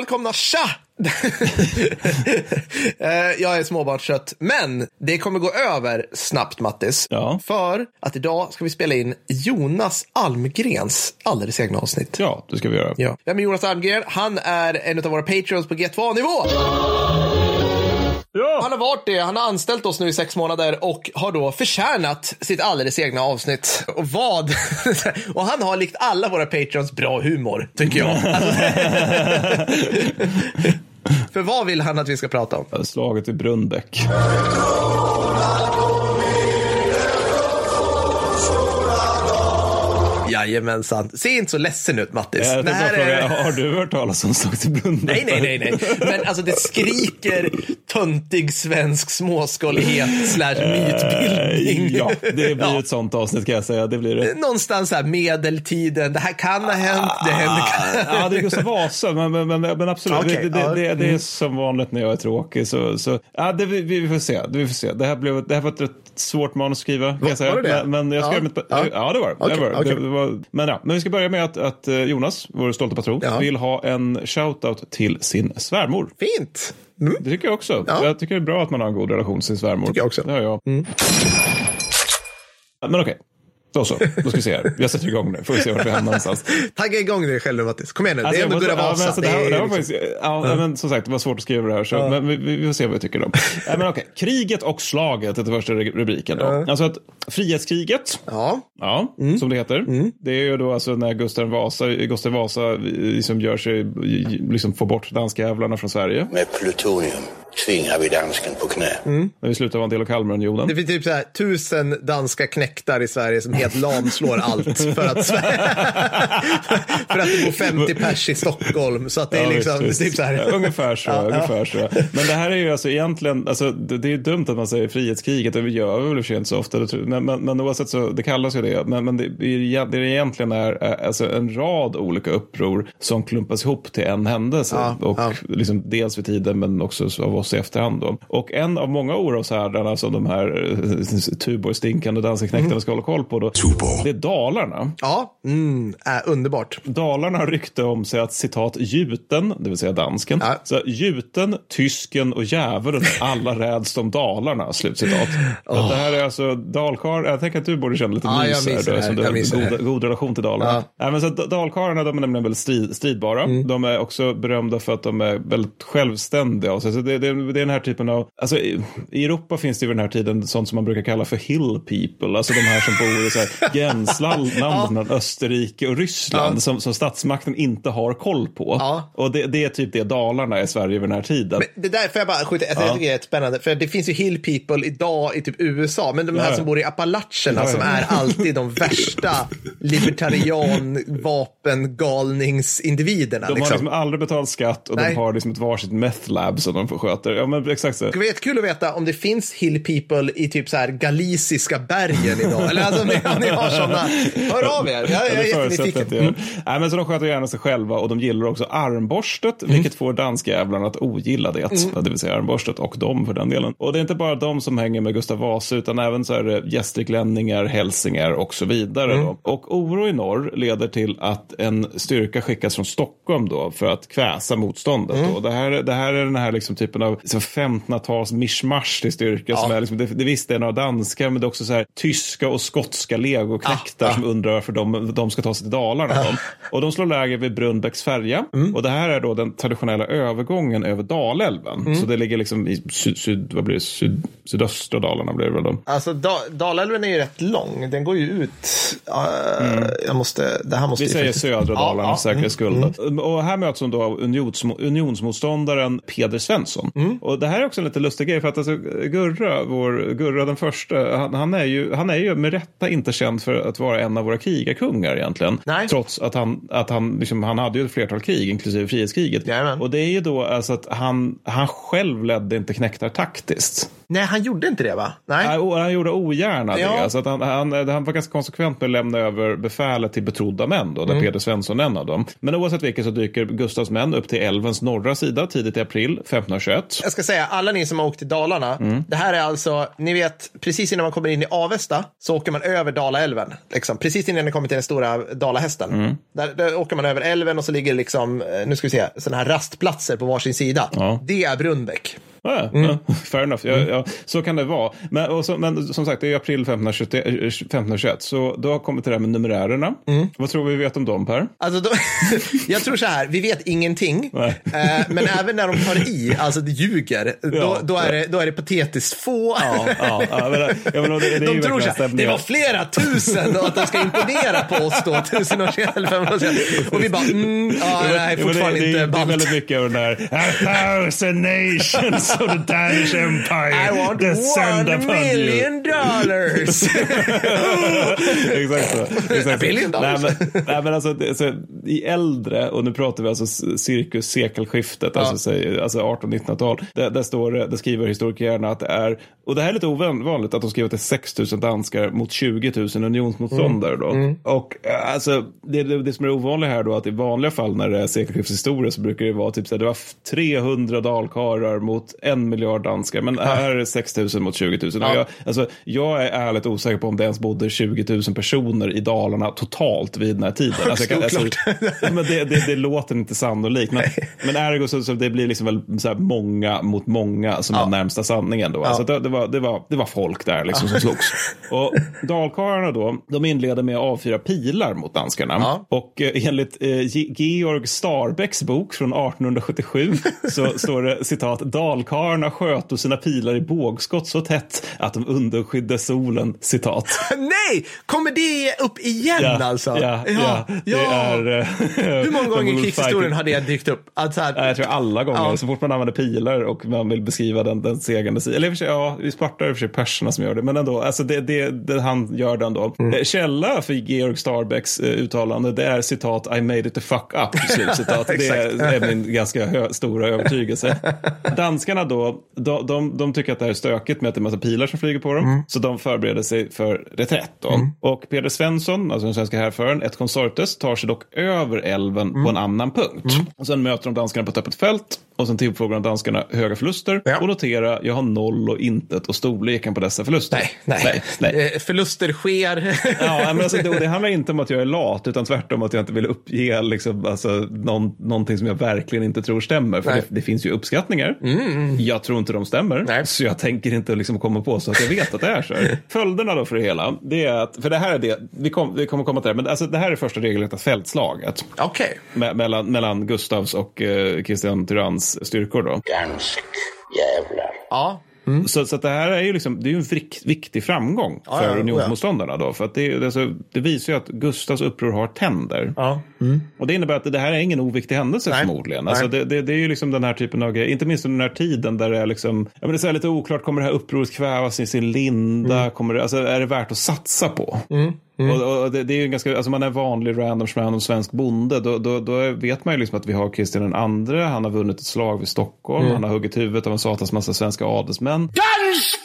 Välkomna! Tja! Eh, jag är småbarnskött, men det kommer gå över snabbt, Mattis. Ja. För att idag ska vi spela in Jonas Almgrens alldeles egna avsnitt. Ja, det ska vi göra. Ja. Vem är Jonas Almgren? Han är en av våra patreons på G2-nivå. Ja! Han har varit det. Han har anställt oss nu i sex månader och har då förtjänat sitt alldeles egna avsnitt. Och vad? och han har likt alla våra patreons bra humor, tycker jag. För vad vill han att vi ska prata om? Slaget i Brunnbäck. Jajamensan. Se inte så ledsen ut, Mattis. Jag Det här fråga, är... har du hört talas om Slaget i Brunnbäck? Nej, nej, nej, nej. Men alltså det skriker töntig svensk småskalighet slash mytbildning. Eh, Ja, det blir Ja. ett sånt avsnitt kan jag säga. Det blir det. Någonstans här medeltiden. Det här kan ha hänt. Det händer. Ja, det är Gustav Vasa, men, men, men, men absolut. Okej, det, det, det, det är mm. som vanligt när jag är tråkig. Så, så, ja, det, vi, vi får se. Vi får se. Det, här blev, det här var ett rätt svårt manus att skriva. Kan jag säga. var det det? Men, men jag ska Ja. mitt, Ja. ja. det var det. Okej, det, var, okej. det var, men, ja, men vi ska börja med att, att eh, Jonas, vår stolta patron, Ja. vill ha en shoutout till sin svärmor. Fint. Mm. Det tycker jag också. Ja. Jag tycker det är bra att man har en god relation till sin svärmor. Tycker jag också. Det har jag. Men okej. Då så, då ska vi se här. Jag sätter igång nu, får vi se vart vi hamnar någonstans. Tagga igång dig själv nu, Mattis. Kom igen nu. det är Alltså, ändå jag Gurra ja, Vasa. alltså, det, är var liksom- faktiskt, ja, men som sagt, det var svårt att skriva det här. Så, Men vi, vi, får se vad vi tycker om. ja, men okej. Kriget och slaget är den första rubriken. Då. Alltså att frihetskriget, Ja. ja, som det heter. Det är ju då alltså när Gustav Vasa, Gustav Vasa liksom gör sig, liksom får bort danskjävlarna från Sverige. Med plutonium tvingar vi dansken på knä. När vi slutar vara en del av Kalmarunionen. Det finns typ så här, tusen danska knäktar i Sverige som helt lamslår allt för att, för att det bor 50 pers i Stockholm. Så att det är Ja, liksom visst, visst. typ så här. Ja, ungefär så. Ja, ja. ungefär så. Men det här är ju alltså egentligen, alltså, det, det är dumt att man säger frihetskriget, det gör vi väl för inte så ofta, det men, men, men oavsett så, det kallas ju det. Men, men det, är ju- det egentligen är är alltså en rad olika uppror som klumpas ihop till en händelse. Ja, och ja. liksom dels vid tiden men också av oss i efterhand. Då. Och en av många oroshärdarna som de här eh, Tuborg-stinkande danskeknektarna Mm. ska hålla koll på då, det är Dalarna. Ja, mm, äh, underbart. Dalarna har rykte om sig att citat gjuten, det vill säga dansken, Ja. så gjuten, tysken och djävulen alla räds om Dalarna, slutcitat. oh. Det här är alltså dalkar, jag tänker att du borde känna lite Ja, mys här, då, det eftersom du har det god, god relation till Dalarna. Ja. Nej, men så dalkarlarna de är nämligen väldigt strid, stridbara. Mm. De är också berömda för att de är väldigt självständiga. Så så det, det, det är den här typen av, alltså i, i Europa finns det ju vid den här tiden sånt som man brukar kalla för hill people, alltså de här som bor i så här gränsland mellan Österrike och Ryssland Ja. som, som statsmakten inte har koll på. Ja. Och det, det är typ det Dalarna i Sverige vid den här tiden. Det där får jag bara skjuta, jag tycker det är spännande, för det finns ju hill people idag i typ USA, men de här Ja. som bor i Appalacherna Ja, ja. som är alltid de värsta libertarian vapengalningsindividerna. de har liksom. liksom aldrig betalat skatt och Nej. de har liksom ett varsitt meth lab som de får sköta. Ja men exakt så. Det skulle vara jättekul att veta om det finns hill people i typ så här galiciska bergen idag. Eller alltså, om, ni, om ni har sådana, hör av er. Jag, jag är jättenyfiken. gör. Nej, men så de sköter gärna sig själva och de gillar också armborstet, Mm. vilket får danskjävlarna att ogilla det. Det vill säga armborstet och dem för den delen. Och det är inte bara de som hänger med Gustav Vasa utan även så är det gästriklänningar, hälsingar och så vidare. Mm. Och oro i norr leder till att en styrka skickas från Stockholm då för att kväsa motståndet. Mm. Då. Det, här, det här är den här liksom typen av liksom 1500-tals mischmasch till styrka. Som är liksom, det, det visst det är några danska men det är också så här tyska och skotska legoknektar Ah, ah. som undrar varför de, de ska ta sig till Dalarna. de. Och de slår läger vid Brunnbäcks färja. Mm. Och det här är då den traditionella övergången över Dalälven. Mm. Så det ligger liksom i syd, syd, vad blir det? Syd, sydöstra Dalarna blir det väl då. Alltså, da, Dalälven är ju rätt lång. Den går ju ut. Uh, Jag måste, det här måste Vi säger faktiskt- södra Ja, Dalarna ja, för säkerhets skull. Och här möts hon då av unions, unionsmotståndaren Peder Svensson. Mm. Och det här är också en lite lustig grej för att alltså, Gurra, vår, Gurra den första, han, han, är ju, han är ju med rätta inte känd för att vara en av våra krigarkungar egentligen. Nej. Trots att han, att han, liksom, han hade ju ett flertal krig, inklusive frihetskriget. Jajamän. Och det är ju då alltså att han, han själv ledde inte knektar taktiskt. Nej, han gjorde inte det va? Nej. Och Han gjorde ogärna Ja. det. Alltså att han, han, han var ganska konsekvent med att lämna över befälet till betrodda män, då, där Mm. Peder Svensson är en av dem. Men oavsett vilket så dyker Gustavs män upp till älvens norra sida tidigt i april 1521. Jag ska säga, alla ni som har åkt till Dalarna, Mm. det här är alltså, ni vet, precis innan man kommer in i Avesta så åker man över Dalaälven. Liksom. Precis innan ni kommer till den stora Dalahästen. Mm. Där, där åker man över älven och så ligger liksom, eh, nu ska vi se, sådana här rastplatser på varsin sida. Ja. Det är Brunnbäck. Ja, Mm. ja, fair enough. Ja, ja, så kan det vara. Men, så, men som sagt, det är april 1521, eh, 1521 så då har kommit det där med numerärerna. Mm. Vad tror vi vet om dem, Per? Alltså då, jag tror så här, vi vet ingenting. Eh, men även när de tar i, alltså det ljuger, då, då, är det, då är det patetiskt få. Ja, ja, ja, men, ja, men, det, det är de tror så här, det var flera tusen och att de ska imponera på oss då, tusen år senare, eller 500 år senare. Och vi bara, mm, ja, nej, fortfarande det, inte det, det är ballt. väldigt mycket av den där A thousand nations of the Danish Empire I want descend one upon you. million dollars. exakt så. Exakt så. billion dollars. Nej, men, nej, men alltså, det, alltså, i äldre, och nu pratar vi alltså cirkus sekelskiftet, alltså, säg, alltså 1800-1900-tal, där, där, står, det- där skriver historikerna att det är, och det här är lite ovanligt, att de skriver att det är 6 000 danskar mot 20 000 unionsmotståndare. Då. Mm. Och äh, alltså, det, det, det som är ovanligt här då, att i vanliga fall när det är sekelskifteshistoria så brukar det vara typ så här, det var 300 dalkarlar mot en miljard danskar, men här är det 6 000 mot 20 000. Och Ja. Jag, alltså, jag är ärligt osäker på om det ens bodde 20 000 personer i Dalarna totalt vid den här tiden. Alltså, kan- alltså, men det, det, det låter inte sannolikt. Men, men ergo så, så det blir liksom väl så här många mot många som Ja. är närmsta sanningen. Då. Alltså, det, det, var, det, var, det var folk där liksom som slogs. Och dalkarlarna då, de inleder med att avfyra pilar mot danskarna. Ja. Och eh, enligt eh, Ge- Georg Starbecks bok från 1877 så står det citat dalkarlarna sköt sina pilar i bågskott så tätt att de underskydde solen citat. Nej, kommer det upp igen alltså? Ja, ja, det är... eh, Hur många gånger i krigshistorien har det dykt upp? Att så här, Ja, Jag tror alla gånger, Ja. så fort man använder pilar och man vill beskriva den, den segrande sidan. Eller i och för sig, ja, i Sparta är det för sig perserna som gör det, men ändå, alltså det, det, det han gör den då. Mm. Eh, Källa för Georg Starbecks eh, uttalande, det är citat I made it the fuck up, det är, Exakt. det är min ganska hö, stora övertygelse. Danskarna då, de, de, de tycker att det här är stökigt med att det är massa pilar som flyger på dem, Mm. så de förbereder sig för reträtt då. Och Peder Svensson, alltså den svenska härföraren, ett consortes, tar sig dock över älven Mm. på en annan punkt. Och sen möter de danskarna på ett öppet fält och sen tillfrågar de danskarna höga förluster Ja. och notera, jag har noll och intet och storleken på dessa förluster. nej, nej. nej, nej. Eh, Förluster sker. Ja, men alltså, det, det handlar inte om att jag är lat, utan tvärtom att jag inte vill uppge liksom, alltså, någon, någonting som jag verkligen inte tror stämmer. För det, det finns ju uppskattningar. Jag tror inte de stämmer, Nej. så jag tänker inte liksom komma på så att jag vet att det är så. Följderna då för det hela, det är att, för det här är det, vi, kom, vi kommer komma till det, men alltså, det här är första regelrätta fältslaget Okej. me, mellan, mellan Gustavs och eh, Kristian Tyranns styrkor. Då. Dansk jävlar. Ja. Så, så att det här är ju liksom, det är ju en vrik, viktig framgång Ja, för ja, unionsmotståndarna. Då, för att det, det, alltså, det visar ju att Gustavs uppror har tänder. Ja. Och det innebär att det här är ingen oviktig händelse Nej. förmodligen. Alltså Nej. det, det, det är ju liksom den här typen av grejer, inte minst under den här tiden där det är liksom, ja men det är så här lite oklart, kommer det här upproret kvävas i sin linda? Mm. Kommer det, alltså är det värt att satsa på? Och, och det, det är ju ganska, alltså man är vanlig random random svensk bonde, då, då, då vet man ju liksom att vi har Kristian den andre, han har vunnit ett slag vid Stockholm, Mm. han har huggit huvudet av en satans massa svenska adelsmän. Dansk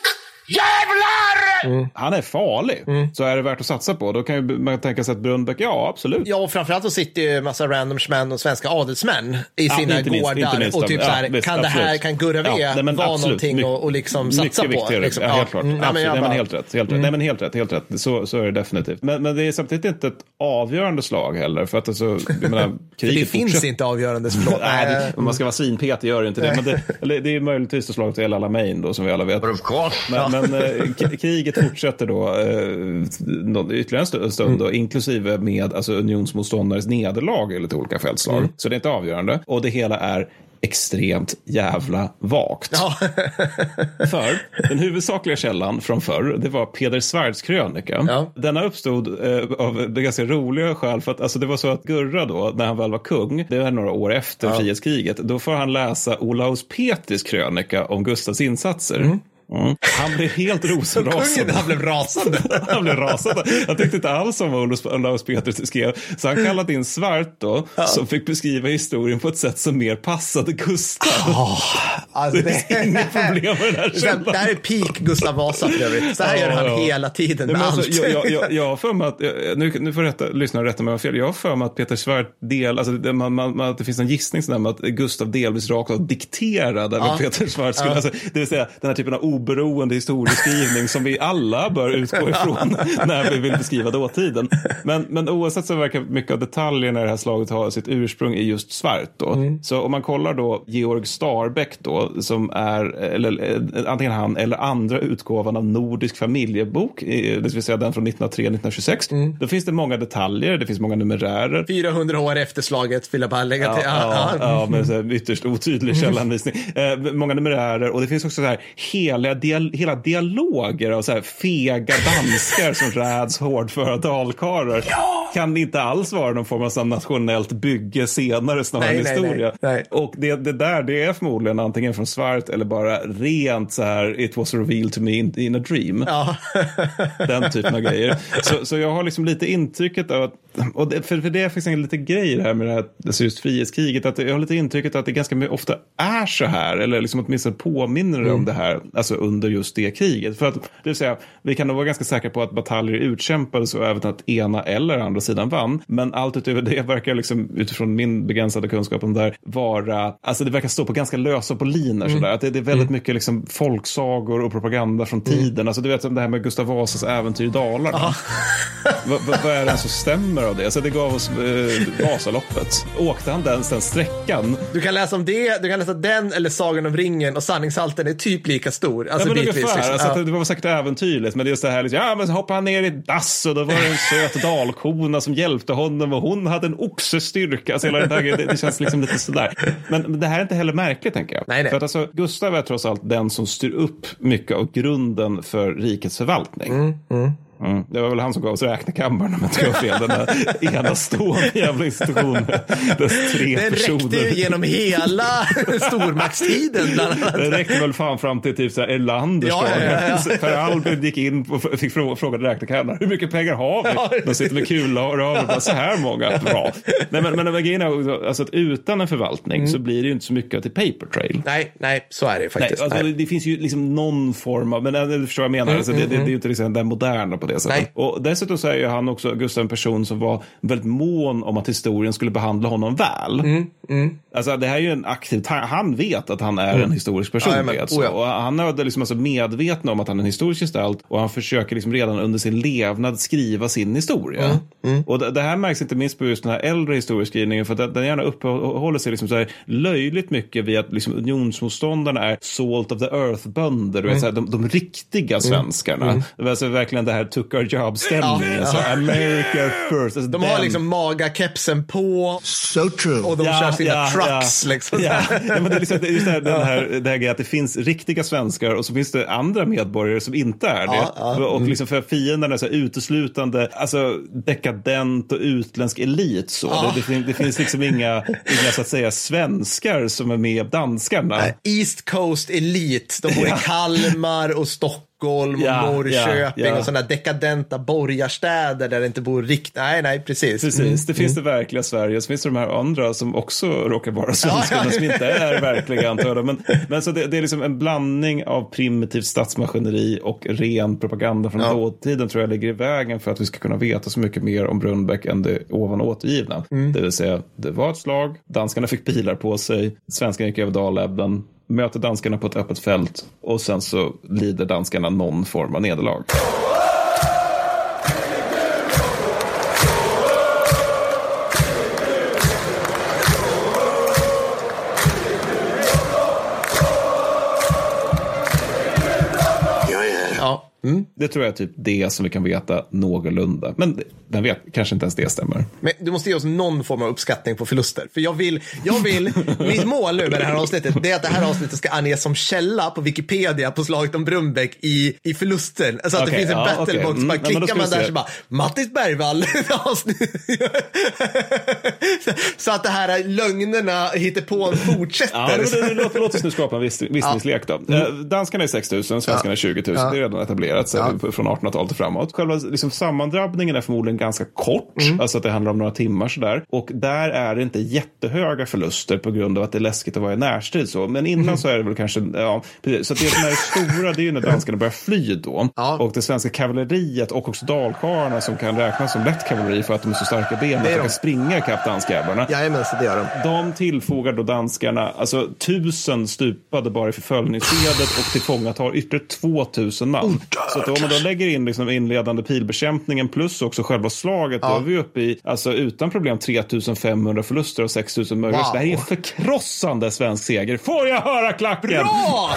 jävlar! Han är farlig, Mm. så är det värt att satsa på. Då kan ju man tänka sig att Brunnbäck, ja absolut. Ja, och framförallt så sitter ju en massa randomsmän och svenska adelsmän i Ja, sina inte minst, gårdar. inte minst och typ ja, så här, visst, kan det här, absolut. kan Gurra V Ja, nej, men vara absolut. någonting och liksom satsa på? viktigare. Liksom. Ja, helt klart. Mm, men Nej, men Mm. helt rätt. Helt rätt. Nej, men helt rätt. Helt rätt. Så, så är det definitivt. Men, men det är samtidigt inte ett avgörande slag heller. För att alltså, jag menar, kriget det finns fortsätter. inte avgörande förlåt. Nej, det, om man ska vara svinpetig gör det inte det. Men det, eller, det är möjligtvis ett slag till El Alamein då, som vi alla vet. Of course. Men, men eh, kriget fortsätter då eh, ytterligare en stu- stund, då, inklusive med alltså, unionsmotståndares nederlag i lite olika fältslag. Så det är inte avgörande. Och det hela är extremt jävla vagt. Ja. För den huvudsakliga källan från förr, det var Peder Svärds krönika. Ja. Denna uppstod eh, av det ganska roliga skäl för att alltså, det var så att Gurra då, när han väl var kung, det var några år efter frihetskriget, då får han läsa Olaus Petris krönika om Gustavs insatser. Mm. Han blev helt rosenrasande. Han blev rasande. han blev rasande. Han tyckte inte alls om vad Olaus Petri skrev. Så han kallade in Svart då, ja. som fick beskriva historien på ett sätt som mer passade Gustav. Oh, alltså det finns inga problem med det här källan. Det här är peak Gustav Vasa för övrigt. Så här gör han hela tiden med alltså, allt. Jag, jag, jag, jag har för mig att, nu, nu får rätta, lyssnarna rätta mig om jag fel, jag har för mig att Peter Svart del, alltså det, man, man, att det finns en gissning sådär att Gustav delvis rakt av dikterade ja. vad Peter Svart skulle, ja. alltså, det vill säga den här typen av oberoende historieskrivning som vi alla bör utgå ifrån när vi vill beskriva dåtiden. Men, men oavsett så verkar mycket av detaljerna i det här slaget ha sitt ursprung i just Svart. Då. Mm. Så om man kollar då Georg Starbeck då, som är, eller, antingen han eller andra utgåvan av Nordisk familjebok, det vill säga den från 1903-1926. Mm. Då finns det många detaljer, det finns många numerärer. 400 år efter slaget vill jag bara lägga till. Ja, ja, ja så här ytterst otydlig källanvisning. Eh, många numerärer och det finns också så här hela, dial hela dialoger av så här fega danskar som räds hårdföra dalkarlar. Ja! Kan inte alls vara någon form av nationellt bygge senare snarare än historia. Nej, nej. Och det, det där det är förmodligen antingen från Svart eller bara rent så här it was revealed to me in, in a dream. Ja. Den typen av grejer. Så, så jag har liksom lite intrycket av att, och det, för, för det finns en lite grej det här med det här alltså just frihetskriget, att jag har lite intrycket att det ganska ofta är så här, eller liksom åtminstone påminner mm. om det här, alltså under just det kriget. För att, det vill säga, vi kan nog vara ganska säkra på att bataljer utkämpades och även att ena eller andra sidan vann. Men allt utöver det verkar liksom, utifrån min begränsade kunskap om det här, vara, alltså det verkar stå på ganska lösa på mm. sådär. Att det, det, är väldigt mm. mycket liksom folksagor och propaganda från mm. tiden. Alltså du vet det här med Gustav Vasas äventyr i Dalarna. vad, vad är det som stämmer av det? Alltså det gav oss eh, Vasaloppet. Åkte han den, den sträckan? Du kan läsa om det, du kan läsa den eller Sagan om ringen och sanningshalten är typ lika stor. Alltså ja, men bitvis. Ungefär. Liksom. Alltså, ja. Det var säkert äventyrligt, men det är just det här, liksom, ja men så hoppade han ner i dass och då var det en söt dalkona som hjälpte honom och hon hade en oxestyrka. Alltså, hela det, det, det känns liksom lite sådär. Men, men det här är inte heller märkligt tänker jag. Nej, nej. För att alltså, Gustav är trots allt den som styr upp mycket av grunden för rikets förvaltning. Mm, mm. Mm. Det var väl han som gav oss räknekammaren om jag inte har fel. Den där enastående jävla institutionen. Dess tre Den personer. räckte ju genom hela stormaktstiden. Bland annat. Den räckte väl fan fram till typ Erlanders ja, ja, ja, Per Albin gick in och fick fråga, frågade räknekammaren. Hur mycket pengar har vi? Ja. De sitter med kulor och har så här många. Bra. Nej, men, men grejen är alltså att utan en förvaltning mm. så blir det ju inte så mycket till paper trail. Nej, nej, så är det faktiskt. Nej, alltså, det finns ju liksom någon form av, men du förstår vad jag menar. Mm, alltså, det, det, det, är ju inte liksom den moderna på det sättet. Nej. Och dessutom så är ju han också, Gustav, en person som var väldigt mån om att historien skulle behandla honom väl. Mm, mm. Alltså det här är ju en aktiv, han vet att han är mm. en historisk personlighet. Ja, oh ja. Och han är liksom alltså medveten om att han är en historisk gestalt och han försöker liksom redan under sin levnad skriva sin historia. Mm, mm. Och det, det, här märks inte minst på just den här äldre historieskrivningen för att den, gärna uppehåller sig liksom så här löjligt mycket vid att liksom unionsmotståndarna är salt of the earth-bönder, mm. de, de riktiga svenskarna. Mm. Det var alltså verkligen det här took our jobs stämningen. Ja, så America first. Alltså de den... har liksom magakepsen på. So true. Och de ja, kör sina ja, trucks. Ja. Liksom. Ja. ja. men det är liksom, just det här, den här, det här grejen att det finns riktiga svenskar och så finns det andra medborgare som inte är det. Ja, och liksom för fienden är så uteslutande alltså, dekadent och utländsk elit. Så. Det, det, det, finns liksom inga, inga så att säga svenskar som är med danskarna. East Coast Elite. De bor i Kalmar och Stockholm Stockholm och ja, Norrköping ja, och sådana dekadenta borgarstäder där det inte bor riktigt. Nej, nej, precis. Precis, mm. det finns det verkliga Sverige. Så finns det de här andra som också råkar vara svenska, men som inte är verkliga antar jag. Men, men så det, det, är liksom en blandning av primitivt statsmaskineri och ren propaganda från ja. dåtiden tror jag ligger i vägen för att vi ska kunna veta så mycket mer om Brunnbäck än det ovan återgivna. Mm. Det vill säga, det var ett slag, danskarna fick pilar på sig, svenskarna gick över Dalälven, möter danskarna på ett öppet fält och sen så lider danskarna någon form av nederlag. Det tror jag är typ det som vi kan veta någorlunda. Men den vet, kanske inte ens det stämmer. Men du måste ge oss någon form av uppskattning på förluster. För jag vill, jag vill, mitt mål nu med det här avsnittet, det är att det här avsnittet ska anges som källa på Wikipedia på slaget om Brunnbäck i, i förlusten. Alltså att Okej, det finns en ja, battlebox, okej. Mm, bara ja, klickar ska man där se. så bara, Mattis Bergvall. så att det här lögnerna på en fortsätter. Ja, men det, det, låt, låt oss nu skapa en viss, visningslek då. Eh, Danskarna är 6 000, svenskarna är 20 000. Det är redan etablerat så från 1800-talet och framåt. Själva liksom, sammandrabbningen är förmodligen ganska kort, alltså att det handlar om några timmar sådär. Och där är det inte jättehöga förluster på grund av att det är läskigt att vara i närstrid. Så. Men innan så är det väl kanske, ja, precis. Så att det som är det stora, det är ju när danskarna börjar fly då. Ja. Och det svenska kavalleriet och också dalkarlarna som kan räknas som lätt kavalleri för att de är så starka ben att de kan springa ikapp danskjävlarna. Jajamensan, det gör de. De tillfogar då danskarna alltså tusen stupade bara i förföljningsledet och tillfångatar ytterligare 2000 man. Så att om man då lägger in liksom inledande pilbekämpningen plus också själva slaget då är vi uppe i, alltså utan problem 3500 förluster och 6000 möjliga. Wow. Det här är en förkrossande svensk seger. Får jag höra klacken? Bra!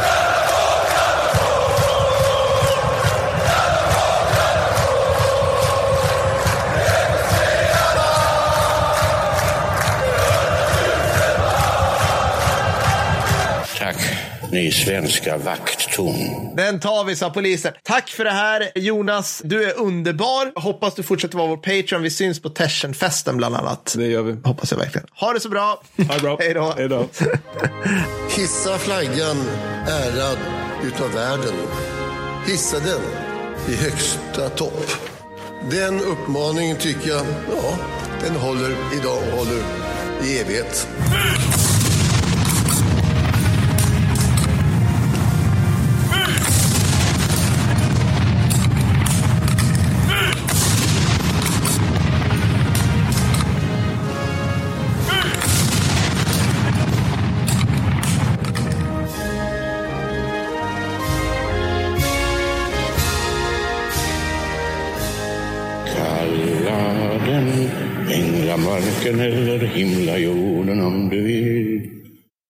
Tack, ni svenska vakttorn. Den tar vi, sa polisen. Tack för det här, Jonas. Du är underbar. Hoppas du fortsätter vara vår Patreon. Vi syns på Tersenfesten bland annat. Det gör vi. Hoppas jag verkligen. Ha det så bra. Ha det bra. Hej då. Hej då. Hissa flaggan ärad utav världen. Hissa den i högsta topp. Den uppmaningen tycker jag, ja, den håller idag och håller i evighet.